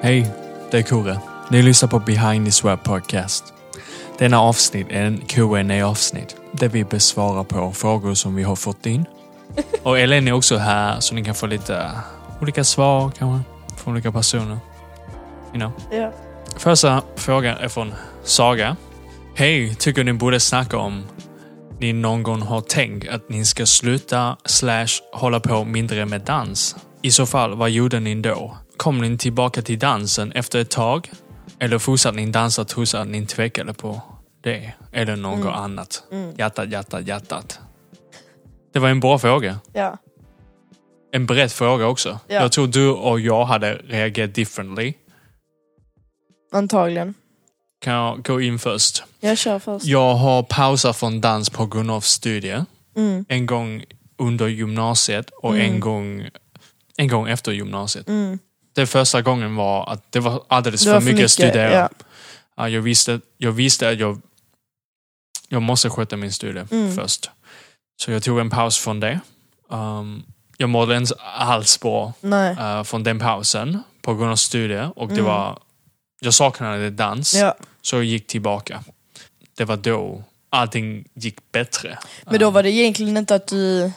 Hej, det är Kure. Ni lyssnar på Behind this Web Podcast. Denna avsnitt är en qa avsnitt där vi besvarar på frågor som vi har fått in. Och Ellen är också här så ni kan få lite olika svar kanske från olika personer. You know. Ja. Första frågan är från Saga. Hej, tycker ni borde snacka om ni någon gång har tänkt att ni ska sluta slash hålla på mindre med dans? I så fall, vad gjorde ni då? Kom ni tillbaka till dansen efter ett tag? Eller fortsatte ni dansa trots att ni tvekade på det? Eller något annat? Hjärtat, hjärtat, hjärtat. Det var en bra fråga. Ja. En bredd fråga också. Ja. Jag tror du och jag hade reagerat differently. Antagligen. Kan jag gå in först? Jag kör först. Jag har pausat från dans på grund av studier. Mm. En gång under gymnasiet och en, gång, en gång efter gymnasiet. Mm. Den första gången var att det var alldeles Det för, var mycket, att studera. Ja. Ja, jag, visste, jag visste att jag, jag måste sköta min studie Mm. först. Så jag tog en paus från det. Um, jag mådde inte alls bra uh, från den pausen på grund av studier. Och det Mm. var, jag saknade dans. Ja. Så jag gick tillbaka. Det var då allting gick bättre. Men då var det egentligen inte att du...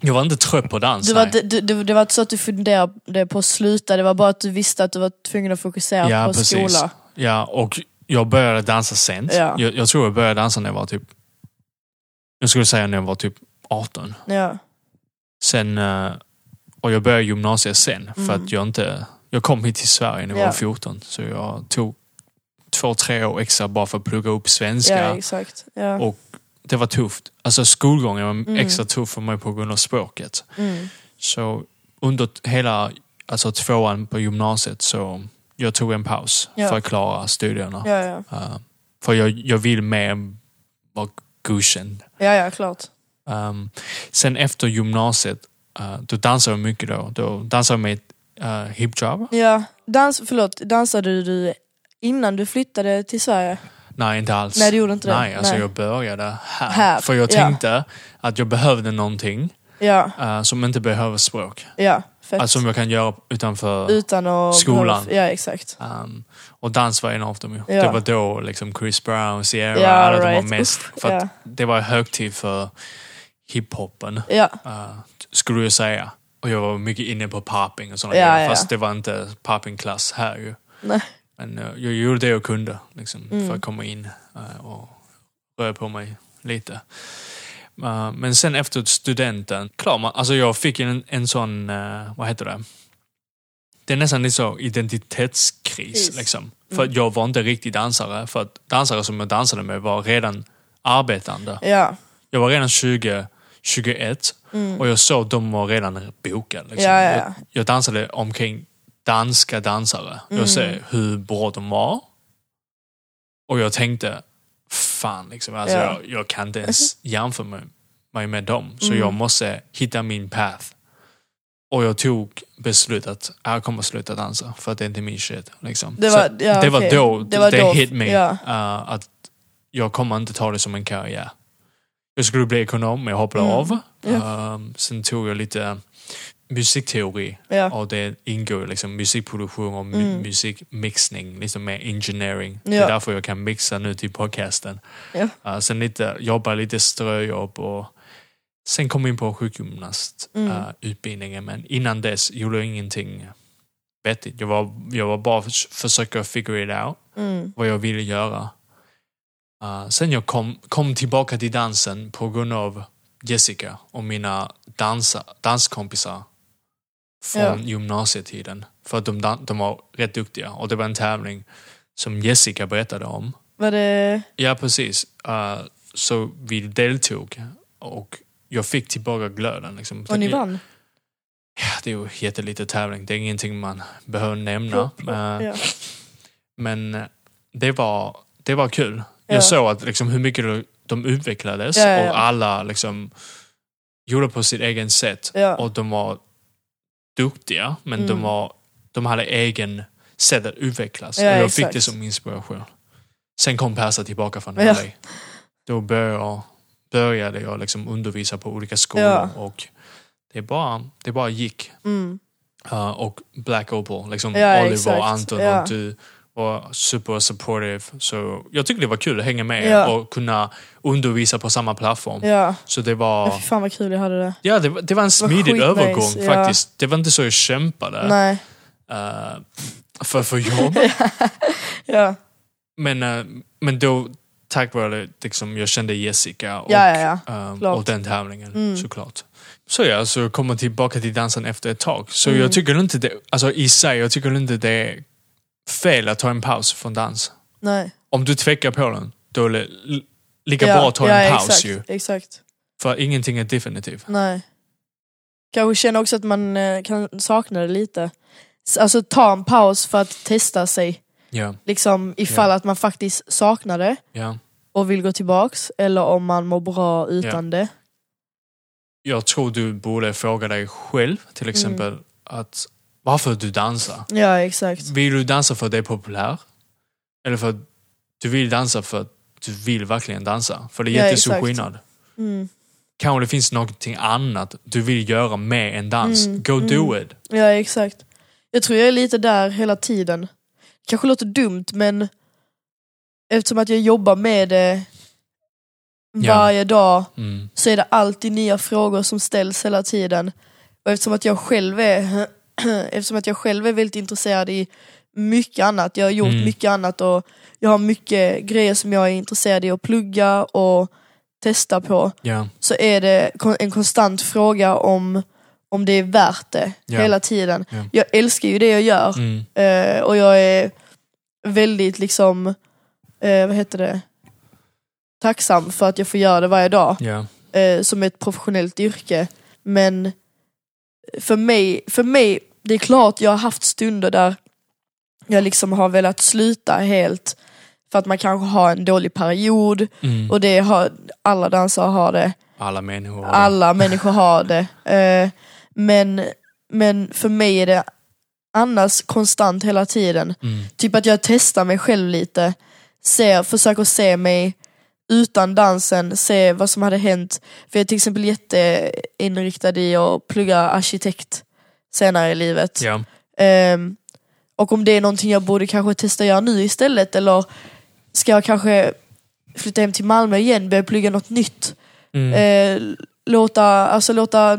Jag var inte trött på dans. Det var, nej. det, det, var inte så att du funderade på att sluta, det var bara att du visste att du var tvungen att fokusera Ja, på precis. skola. Ja, och jag började dansa sent. Ja. Jag, jag tror jag började dansa när jag var typ... Jag skulle säga när jag var typ 18. Ja. Sen... eh, Och jag började gymnasiet sen för Mm. att jag inte... Jag kom hit till Sverige när jag Ja. var 14. Så jag tog två, tre år extra bara för att plugga upp svenska. ja, exakt. Ja. Och det var tufft. Alltså skolgången var Mm. extra tuff för mig på grund av språket. Mm. Så under hela alltså tvåan på gymnasiet så jag tog en paus Ja. för att klara studierna. Ja, ja. Uh, för jag, jag vill mer än vara godkänd. ja, ja, klart. Um, sen efter gymnasiet, uh, då dansade jag mycket då. Då dansade jag med uh, hipjob. Ja. Dans, förlåt, dansade du innan du flyttade till Sverige? Nej, inte alls. Nej, du gjorde inte det. Nej, alltså Nej. jag började här. Här, För jag ja. tänkte att jag behövde någonting Ja, uh, som inte behöver språk. ja. Fett. Alltså som jag kan göra utanför Utan att... skolan. Ja, exakt. Um, och dans var en av dem ju. Ja. Det var då liksom Chris Brown, Sierra, Ja, alla de var right. mest. För ja. det var högtid för hiphopen, Ja, uh, skulle jag säga. Och jag var mycket inne på popping och sådana Ja, grejer. ja. Fast det var inte poppingklass här ju. nej. Men uh, jag gjorde det jag kunde liksom, Mm. för att komma in uh, och röra på mig lite. Uh, men sen efter studenten, klar, man, alltså jag fick en, en sån, vad heter det? Det är nästan lite så identitetskris. Kris. Liksom. För Mm. jag var inte riktigt dansare. För att dansare som jag dansade med var redan arbetande. Ja. Jag var redan 20, 21 Mm. och jag såg att de var redan bokade. Liksom. Ja, ja. Jag, jag dansade omkring danska dansare. Mm. Jag ser hur bra de var. Och jag tänkte, fan liksom, alltså, Ja. jag, jag kan inte ens jämföra mig, mig med dem. Så Mm. jag måste hitta min path. Och jag tog beslutet att jag kommer sluta dansa för att det är inte min shit. Liksom. Det var, ja, det var okej. då det, var det då. hit me. Ja. uh, att jag kommer inte ta det som en karriär. Jag skulle bli ekonom, men jag hoppade Mm. av. Ja. Um, sen tog jag lite musikteori Ja. och det ingår liksom musikproduktion och mu- Mm. musikmixning, liksom med engineering. Det Ja. är därför jag kan mixa nu till podcasten. Ja. Uh, sen lite, jobba lite ströjobb och sen kom jag in på sjukgymnastutbildningen. Mm. Uh, men innan dess gjorde jag ingenting vettigt. Jag var, jag var bara förs- försöka figure it out Mm. vad jag ville göra. Uh, sen jag kom, kom tillbaka till dansen på grund av Jessica och mina dansa, danskompisar från Ja. gymnasietiden. För att de, de var rätt duktiga och det var en tävling som Jessica berättade om. Var det... Ja, precis. Uh, så vi deltog och jag fick tillbaka glöden. Liksom. Och ni vann? Ja, det är ju jättelite tävling. Det är ingenting man behöver nämna. Plopp, Uh, ja. men eh, det var, det var kul. Ja. Jag såg att liksom, hur mycket de- de utvecklades och alla liksom, gjorde på sitt egen sätt. Och de var duktiga, men de, Mm. var, de hade egen sätt att utvecklas. Ja, och jag exakt. fick det som inspiration. Sen kom Persa tillbaka från Ja. LA. Då började jag, började jag liksom undervisa på olika skolor Ja. och det bara, det bara gick. Mm. Uh, och Black Opal, liksom Ja, Oliver exakt. Anton Ja. och du var super supportive. Så jag tyckte det var kul att hänga med Ja. och kunna undervisa på samma plattform. Ja. Så det var, Fy fan vad kul jag hade det. ja, det, var- det var en smidig skitnice, övergång ja. faktiskt. Det var inte så jag kämpade Nej. eh, för, för jobb. Ja. men, eh, men då, tack vare liksom, jag kände Jessica och, Ja, ja, ja. Klart. och den tävlingen Mm. såklart. Så ja, så kommer tillbaka till dansen efter ett tag. Så Mm. jag tycker inte det, alltså i sig, jag tycker inte det fel att ta en paus från dans. Nej. Om du tvekar på den, då är det li- lika ja. bra att ta ja, en paus exakt, ju. Exakt. För ingenting är definitivt. Nej. Kanske känner också att man eh, kan sakna det lite. Alltså ta en paus för att testa sig. Ja, Liksom ifall att man faktiskt saknar det ja. och vill gå tillbaks. Eller om man mår bra utan det. Jag tror du borde fråga dig själv till Mm. exempel att varför du dansar. Ja exakt. Vill du dansa för att det är populär? Eller för att du vill dansa för att du vill verkligen dansa? För det är Ja, jättestor exakt. skillnad. Mm. Kanske det finns någonting annat du vill göra med en dans. Mm, Go do mm. it. Ja exakt. Jag tror jag är lite där hela tiden. Kanske låter dumt men eftersom att jag jobbar med det Ja. varje dag Mm. så är det alltid nya frågor som ställs hela tiden. Och eftersom att jag själv är, eftersom att jag själv är väldigt intresserad i mycket annat, jag har gjort Mm. mycket annat och jag har mycket grejer som jag är intresserad i att plugga och testa på, Ja, så är det en konstant fråga om, om det är värt det Ja. hela tiden. Ja. Jag älskar ju det jag gör mm. eh, och jag är väldigt liksom, eh, vad heter det, tacksam för att jag får göra det varje dag eh, som ett professionellt yrke. Men för mig, för mig, det är klart jag har haft stunder där jag liksom har velat sluta helt för att man kanske har en dålig period Mm. och det har, alla dansare har det, Alla människor. har det. alla människor har det. Eh, men, men för mig är det annars konstant hela tiden. Mm. Typ att jag testar mig själv lite, ser, försöker se mig utan dansen, se vad som hade hänt. För jag är till exempel jätteinriktad i att plugga arkitekt senare i livet. Ja. Ehm, och om det är någonting jag borde kanske testa göra nu istället eller ska jag kanske flytta hem till Malmö igen, börja plugga något nytt. Mm. Eh, låta, alltså låta,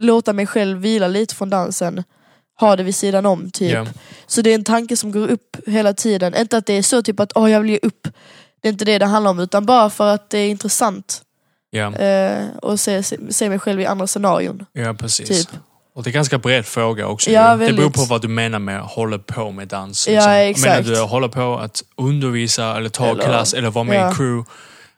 låta mig själv vila lite från dansen. Ha det vid sidan om typ. Ja. Så det är en tanke som går upp hela tiden. Inte att det är så typ att åh jag vill ge upp. Det är inte det det handlar om utan bara för att det är intressant. Ja. Eh, och se, se, se mig själv i andra scenarion. ja, precis. Typ. Och det är ganska bred fråga också. Ja, det beror på vad du menar med hålla på med dans. Ja, liksom. exakt. Menar du hålla på att undervisa eller ta Eller- klass eller vara med i ja. crew?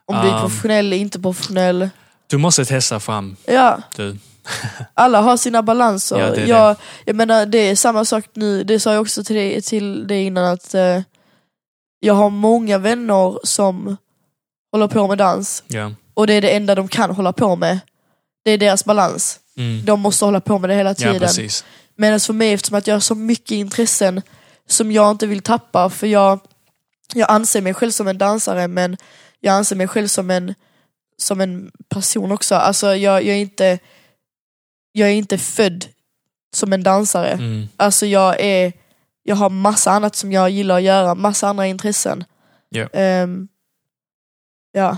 Om du är professionell eller inte professionell. Du måste testa fram. Ja, Du. alla har sina balanser. Ja, det jag, jag menar det är samma sak nu, det sa jag också till dig, till dig innan att eh, jag har många vänner som håller på med dans Ja. och det är det enda de kan hålla på med. Det är deras balans. Mm. De måste hålla på med det hela ja, tiden. precis. Medan för mig, eftersom att jag har så mycket intressen som jag inte vill tappa, för jag, jag anser mig själv som en dansare men jag anser mig själv som en, som en person också. Alltså jag, jag, är inte, jag är inte född som en dansare. Mm. Alltså jag är, jag har massa annat som jag gillar att göra, massa andra intressen. Ja. Ehm, ja.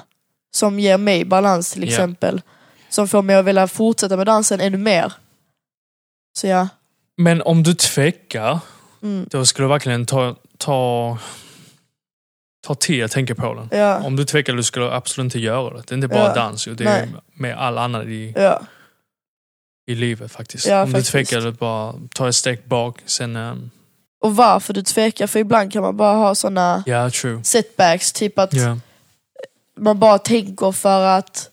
Som ger mig balans till Ja. exempel. Som får mig att vilja fortsätta med dansen ännu mer. Så ja. Men om du tvekar, Mm. då skulle du verkligen ta, ta, ta tid att tänka på den. Ja. Om du tvekar, du skulle absolut inte göra det. Det är inte bara Ja. dans, det är Nej. med all annat i, Ja. i livet faktiskt. Om faktiskt. du tvekar, du bara ta ett steg bak. Sen, ehm, Och varför du tvekar, för ibland kan man bara ha såna ja, true. setbacks, typ att Ja, man bara tänker för att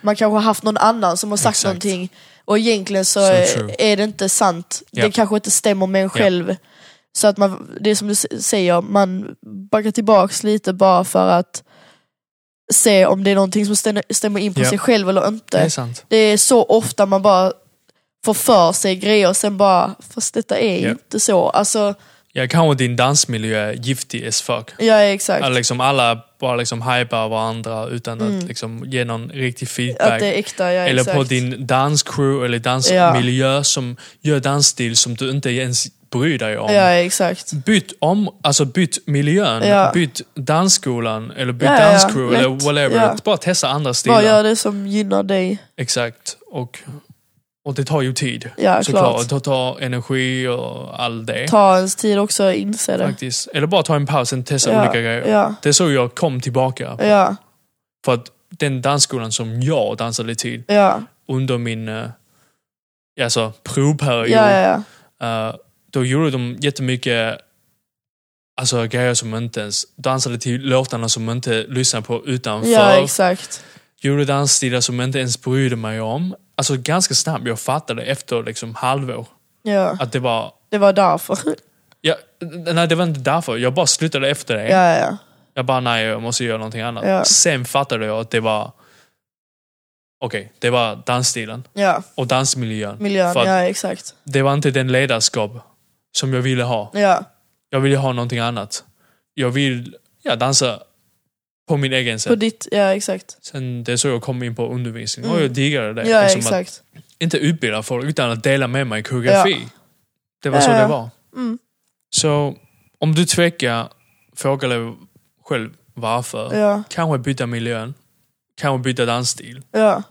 man kanske har haft någon annan som har sagt Exakt. någonting och egentligen så So är, det inte sant. Ja. Det kanske inte stämmer med en själv. Så att man, det är som du säger, man backar tillbaks lite bara för att se om det är någonting som stämmer, in på Ja. sig själv eller inte. det är. Det är så ofta man bara får för sig grejer och sen bara, fast detta är inte så. Alltså, Ja, kanske din dansmiljö är giftig as fuck. Ja exakt. Att liksom alla bara liksom hypar varandra utan att liksom ge någon riktig feedback. Mm. Att det är äkta, ja eller exakt. på din danscrew eller dansmiljö som gör dansstil som du inte ens bryr dig om. Ja exakt. Byt om, alltså byt miljön, Ja. byt dansskolan eller byt Ja, ja, ja. danscrew eller whatever. Ja. Bara testa andra stilar. Bara gör det som gynnar dig. Exakt. Och, och det tar ju tid. Ja, såklart. klart. Det tar energi och all det. Ta ens tid också att inse det. Faktiskt. Eller bara ta en paus och testa Ja, olika grejer. ja. Det är så jag kom tillbaka. Ja, För att den dansskolan som jag dansade till ja, under min uh, alltså, provperiod. ja, ja, ja. eh, då gjorde de jättemycket alltså, grejer som inte ens dansade till låtarna som man inte lyssnade på utanför. Ja, exakt. Gjorde dansstilar som jag inte ens brydde mig om. Alltså ganska snabbt, jag fattade efter liksom halvår Ja, att det var... det var därför. Ja, nej, det var inte därför. Jag bara slutade efter det. Ja, ja, Jag bara, nej, jag måste göra någonting annat. Ja. Sen fattade jag att det var... Okej, det var dansstilen ja. och dansmiljön. Miljön, För ja exakt. det var inte den ledarskap som jag ville ha. Ja, Jag ville ha någonting annat. Jag vill ja, dansa på min egen på sätt. ditt, ja exakt. Sen det är så jag kom in på undervisning och Mm. jag diggade det. Ja, Liksom att exakt. inte utbilda folk utan att dela med mig koreografi. Ja. Det var Ja, så det var. Mm. Så om du tvekar, fråga dig själv varför. Ja, Kanske byta miljön. Kanske byta dansstil. ja.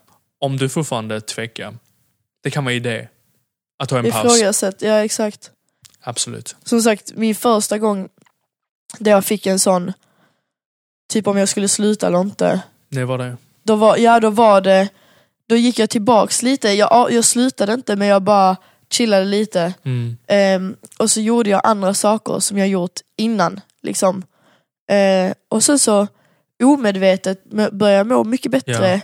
Om du fortfarande tvekar. Det kan vara idé. Att ta en paus. Ifrågasätt, ja exakt. Absolut. Som sagt, min första gång där jag fick en sån, typ om jag skulle sluta eller inte. Det var det. Då var, ja då var det, då gick jag tillbaks lite. Jag, jag slutade inte men jag bara chillade lite. Mm. Ehm, och så gjorde jag andra saker som jag gjort innan. Liksom. Eh, och sen så omedvetet började jag må mycket bättre. Ja.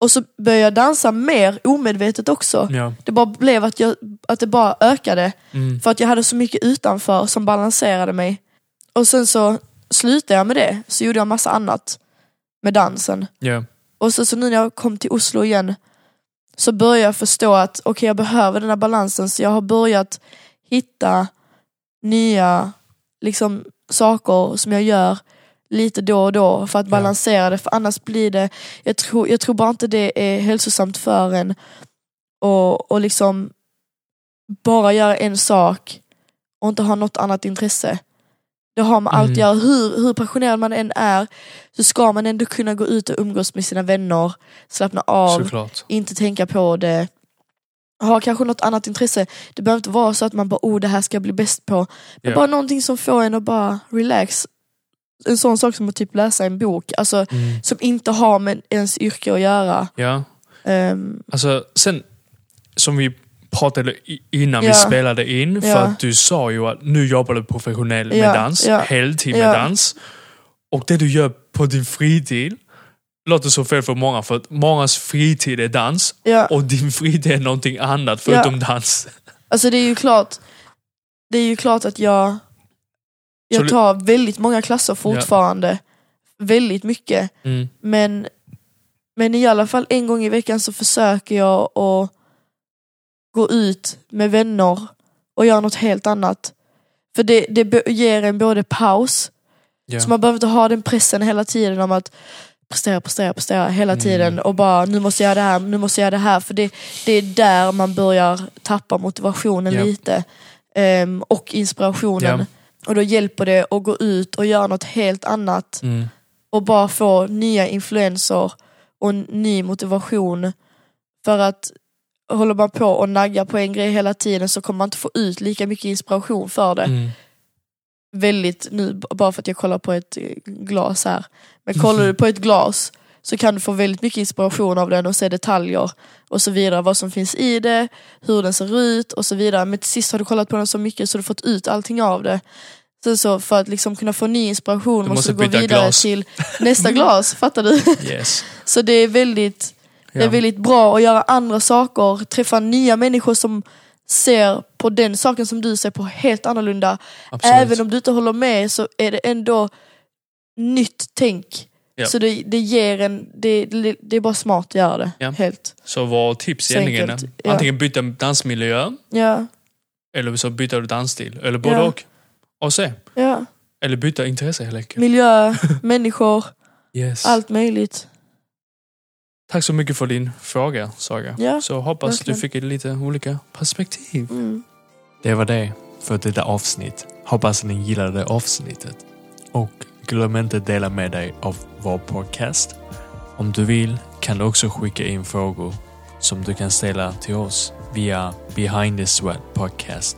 Och så började jag dansa mer omedvetet också. Ja. Det bara blev att, jag, att det bara ökade. Mm. För att jag hade så mycket utanför som balanserade mig. Och sen så slutade jag med det, så gjorde jag massa annat med dansen. Ja. Och så, så nu när jag kom till Oslo igen så började jag förstå att okej jag behöver den här balansen så jag har börjat hitta nya liksom, saker som jag gör lite då och då för att Ja. balansera det för annars blir det, jag tror, jag tror bara inte det är hälsosamt för en och, och liksom bara göra en sak och inte ha något annat intresse. Det har alltid Mm. göra. Hur, hur passionerad man än är så ska man ändå kunna gå ut och umgås med sina vänner, slappna av, Såklart. inte tänka på det. Ha kanske något annat intresse. Det behöver inte vara så att man bara oh det här ska jag bli bäst på. Men Ja. bara någonting som får en att bara relax. En sån sak som att typ läsa en bok, alltså, Mm. som inte har med ens yrke att göra. Ja. Ehm, Alltså, sen som vi pratade innan vi Ja. spelade in, för Ja. att du sa ju att nu jobbar du professionellt med dans, ja. heltid med dans. Och det du gör på din fritid, låter så fel för många, för att mångas fritid är dans och din fritid är någonting annat förutom dans. Alltså det är ju klart, det är ju klart att jag, jag tar väldigt många klasser fortfarande. Väldigt mycket. Mm. Men, men i alla fall en gång i veckan så försöker jag att gå ut med vänner och göra något helt annat. För det, det ger en både paus, Ja. så man behöver inte ha den pressen hela tiden om att prestera, prestera, prestera hela Mm. tiden och bara nu måste jag göra det här, nu måste jag göra det här. För det, det är där man börjar tappa motivationen Ja. lite. Ehm, och inspirationen. Ja. Och då hjälper det att gå ut och göra något helt annat Mm. och bara få nya influenser och ny motivation. För att håller man på och nagga på en grej hela tiden så kommer man inte få ut lika mycket inspiration för det. Mm. Väldigt nu, bara för att jag kollar på ett eh, glas här. Men kollar du på ett glas så kan du få väldigt mycket inspiration av den och se detaljer och så vidare. Vad som finns i det, hur den ser ut och så vidare. Men till sist har du kollat på den så mycket så du fått ut allting av det. Sen så för att liksom kunna få ny inspiration Du måste måste du gå vidare glas. till nästa glas, fattar du? Yes. Så det är väldigt, det är väldigt bra att göra andra saker, träffa nya människor som ser på den saken som du ser på helt annorlunda. Absolut. Även om du inte håller med så är det ändå nytt tänk. Ja. Så det, det ger en, det, det, är bara smart att göra det. Ja. Helt. Så vårt tips egentligen är ja. antingen byta dansmiljö Ja, eller så byter du dansstil. Eller både och. och se. Eller byta intresse helt enkelt. Miljö, människor, Yes. allt möjligt. Tack så mycket för din fråga, Saga. Ja, så hoppas verkligen. du fick lite olika perspektiv. Mm. Det var det för detta avsnitt. Hoppas ni gillade avsnittet. Och glöm inte dela med dig av vår podcast. Om du vill kan du också skicka in frågor som du kan ställa till oss via behind the sweat podcast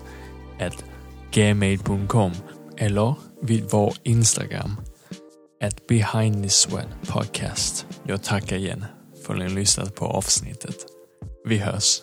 at gmail.com eller vid vår Instagram at behind the sweat podcast. Jag tackar igen för att ni har lyssnat på avsnittet. Vi hörs.